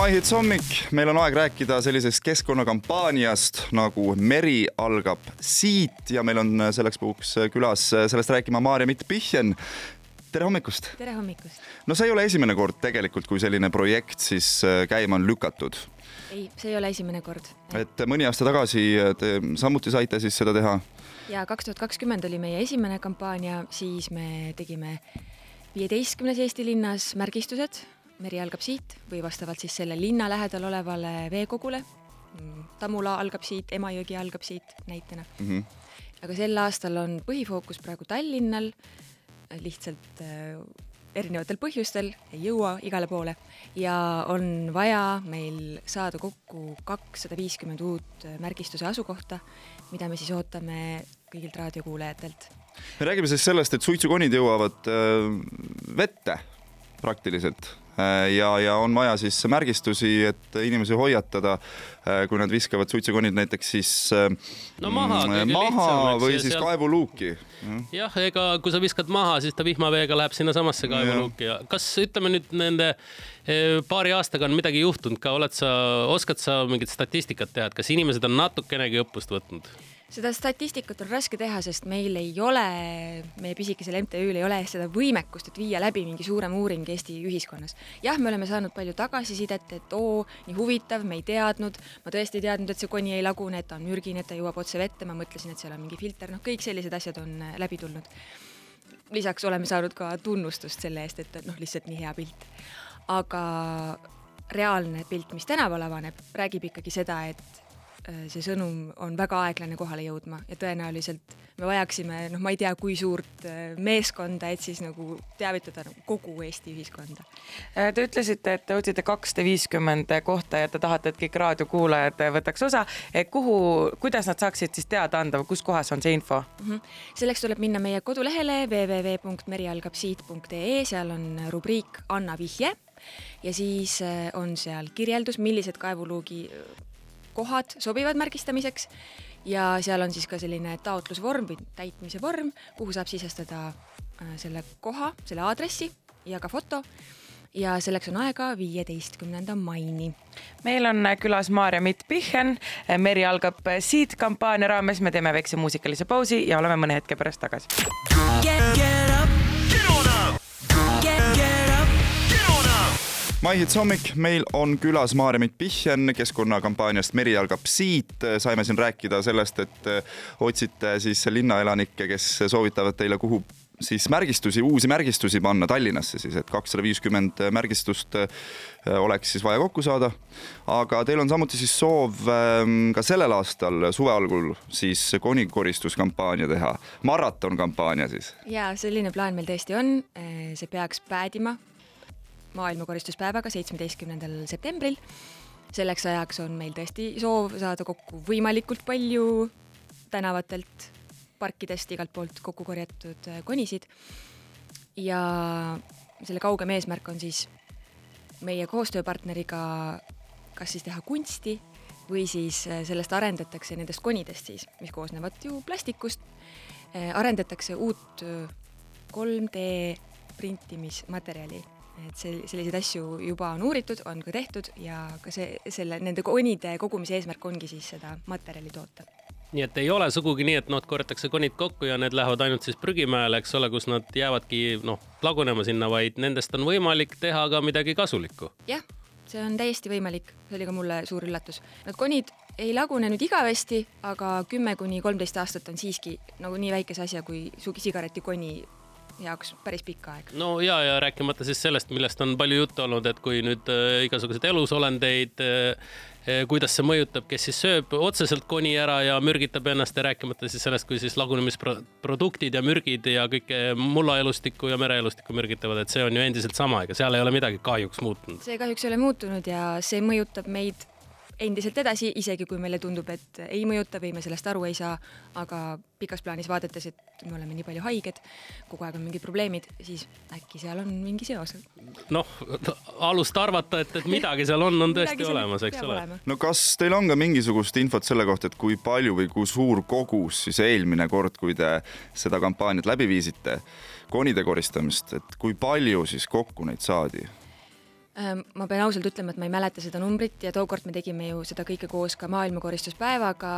maihits hommik, meil on aeg rääkida sellisest keskkonnakampaaniast nagu Meri algab siit ja meil on selleks puhuks külas sellest rääkima Maarja-Mitt Pihjen. tere hommikust! tere hommikust! no see ei ole esimene kord tegelikult, kui selline projekt siis käima on lükatud. ei, see ei ole esimene kord. et mõni aasta tagasi te samuti saite siis seda teha? ja kaks tuhat kakskümmend oli meie esimene kampaania, siis me tegime viieteistkümnes Eesti linnas märgistused meri algab siit või vastavalt siis selle linna lähedal olevale veekogule. Tammula algab siit, Emajõgi algab siit näitena mm. -hmm. aga sel aastal on põhifookus praegu Tallinnal, lihtsalt äh, erinevatel põhjustel ei jõua igale poole ja on vaja meil saada kokku kakssada viiskümmend uut märgistuse asukohta, mida me siis ootame kõigilt raadiokuulajatelt. me räägime siis sellest, et suitsukonid jõuavad äh, vette praktiliselt ja, ja on vaja siis märgistusi, et inimesi hoiatada, äh, kui nad viskavad suitsukonid näiteks siis äh, no maha, mm, maha või siis seal... kaevuluuki. jah, ega kui sa viskad maha, siis ta vihmaveega läheb sinnasamasse kaevuluuki ja kas ütleme nüüd nende paari aastaga on midagi juhtunud ka, oled sa, oskad sa mingit statistikat teha, et kas inimesed on natukenegi õppust võtnud? Seda statistikat on raske teha, sest meil ei ole, meie pisikesel MTÜ-l ei ole seda võimekust, et viia läbi mingi suurem uuring Eesti ühiskonnas. jah, me oleme saanud palju tagasisidet, et oo, nii huvitav, me ei teadnud, ma tõesti ei teadnud, et see koni ei lagune, et ta on mürgine, et ta jõuab otse vette, ma mõtlesin, et seal on mingi filter, noh, kõik sellised asjad on äh, läbi tulnud. lisaks oleme saanud ka tunnustust selle eest, et noh, lihtsalt nii hea pilt. aga reaalne pilt, mis tänaval avaneb, räägib ikkagi seda, et see sõnum on väga aeglane kohale jõudma ja tõenäoliselt me vajaksime, noh, ma ei tea, kui suurt äh, meeskonda, et siis nagu teavitada nagu kogu Eesti ühiskonda. Äh, te ütlesite, et te otsite kakssada viiskümmend kohta ja te tahate, et kõik raadiokuulajad võtaks osa. kuhu, kuidas nad saaksid siis teada anda, kus kohas on see info mm? -hmm. selleks tuleb minna meie kodulehele www.merialgabsiit.ee, seal on rubriik Anna vihje ja siis on seal kirjeldus, millised kaevuluugi kohad sobivad märgistamiseks ja seal on siis ka selline taotlusvorm või täitmise vorm, kuhu saab sisestada äh, selle koha, selle aadressi ja ka foto ja selleks on aega viieteistkümnenda maini. meil on külas Maarja-Mitt Pichen, Meri algab siit kampaania raames, me teeme väikse muusikalise pausi ja oleme mõne hetke pärast tagasi. Maihits hommik, meil on külas Maarja-Mitt Pihjen keskkonnakampaaniast Meri algab siit. saime siin rääkida sellest, et otsite siis linnaelanikke, kes soovitavad teile, kuhu siis märgistusi, uusi märgistusi panna Tallinnasse siis, et kakssada viiskümmend märgistust äh, oleks siis vaja kokku saada. aga teil on samuti siis soov ähm, ka sellel aastal suve algul siis konikooristuskampaania teha, maratonkampaania siis. ja selline plaan meil tõesti on, äh, see peaks päädima maailmakoristuspäevaga, seitsmeteistkümnendal septembril. selleks ajaks on meil tõesti soov saada kokku võimalikult palju tänavatelt, parkidest, igalt poolt kokku korjatud äh, konisid. ja selle kaugem eesmärk on siis meie koostööpartneriga kas siis teha kunsti või siis äh, sellest arendatakse nendest konidest siis, mis koosnevad ju plastikust, äh, arendatakse uut 3D printimismaterjali et see, selliseid asju juba on uuritud, on ka tehtud ja ka see, selle, nende konide kogumise eesmärk ongi siis seda materjali toota nii et ei ole sugugi nii, et noh, korjatakse konid kokku ja need lähevad ainult siis prügimäele, eks ole, kus nad jäävadki noh, lagunema sinna, vaid nendest on võimalik teha ka midagi kasulikku. jah, see on täiesti võimalik, see oli ka mulle suur üllatus. Need konid ei lagune nüüd igavesti, aga kümme kuni kolmteist aastat on siiski nagu nii väikese asja kui sigaretikoni jaoks päris pikk aeg. no ja, ja rääkimata siis sellest, millest on palju juttu olnud, et kui nüüd äh, igasuguseid elusolendeid äh, äh, kuidas see mõjutab, kes siis sööb otseselt koni ära ja mürgitab ennast ja rääkimata siis sellest, kui siis lagunemisproduktid ja mürgid ja kõike mullaelustikku ja mereelustikku mürgitavad, et see on ju endiselt sama, ega seal ei ole midagi kahjuks muutunud. see kahjuks ei ole muutunud ja see mõjutab meid endiselt edasi, isegi kui meile tundub, et ei mõjuta või me sellest aru ei saa, aga pikas plaanis vaadates, et me oleme nii palju haiged, kogu aeg on mingid probleemid, siis äkki seal on mingi seos. noh, alust arvata, et, et midagi seal on, on tõesti olemas, eks ole. no kas teil on ka mingisugust infot selle kohta, et kui palju või kui suur kogus siis eelmine kord, kui te seda kampaaniat läbi viisite, konide koristamist, et kui palju siis kokku neid saadi? Ähm, ma pean ausalt ütlema, et ma ei mäleta seda numbrit ja tookord me tegime ju seda kõike koos ka maailmakoristuspäevaga.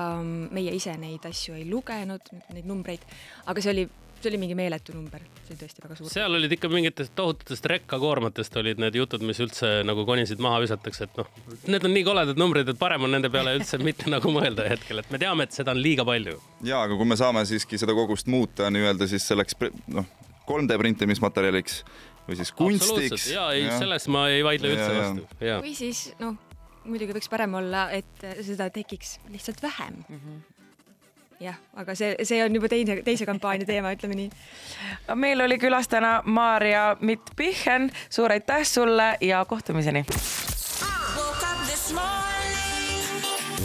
meie ise neid asju ei lugenud, neid numbreid, aga see oli, see oli mingi meeletu number, see oli tõesti väga suur. seal olid ikka mingitest tohututest rekkakoormatest olid need jutud, mis üldse nagu konisid maha visatakse, et noh, need on nii koledad numbrid, et parem on nende peale üldse mitte nagu mõelda hetkel, et me teame, et seda on liiga palju. ja, aga kui me saame siiski seda kogust muuta nii-öelda siis selleks noh, 3D printimismaterjaliks või siis kunstiks. ja ei, selles ma ei vaidle üldse ja, vastu. või siis noh, muidugi võiks parem olla, et seda tekiks lihtsalt vähem mm. -hmm. jah, aga see, see on juba teine, teise kampaania teema, ütleme nii. meil oli külas täna Maarja Mitt-Pichen, suur aitäh sulle ja kohtumiseni.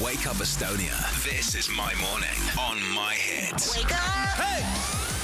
Wake up Estonia. This is my morning on my hit. Wake up! Hey!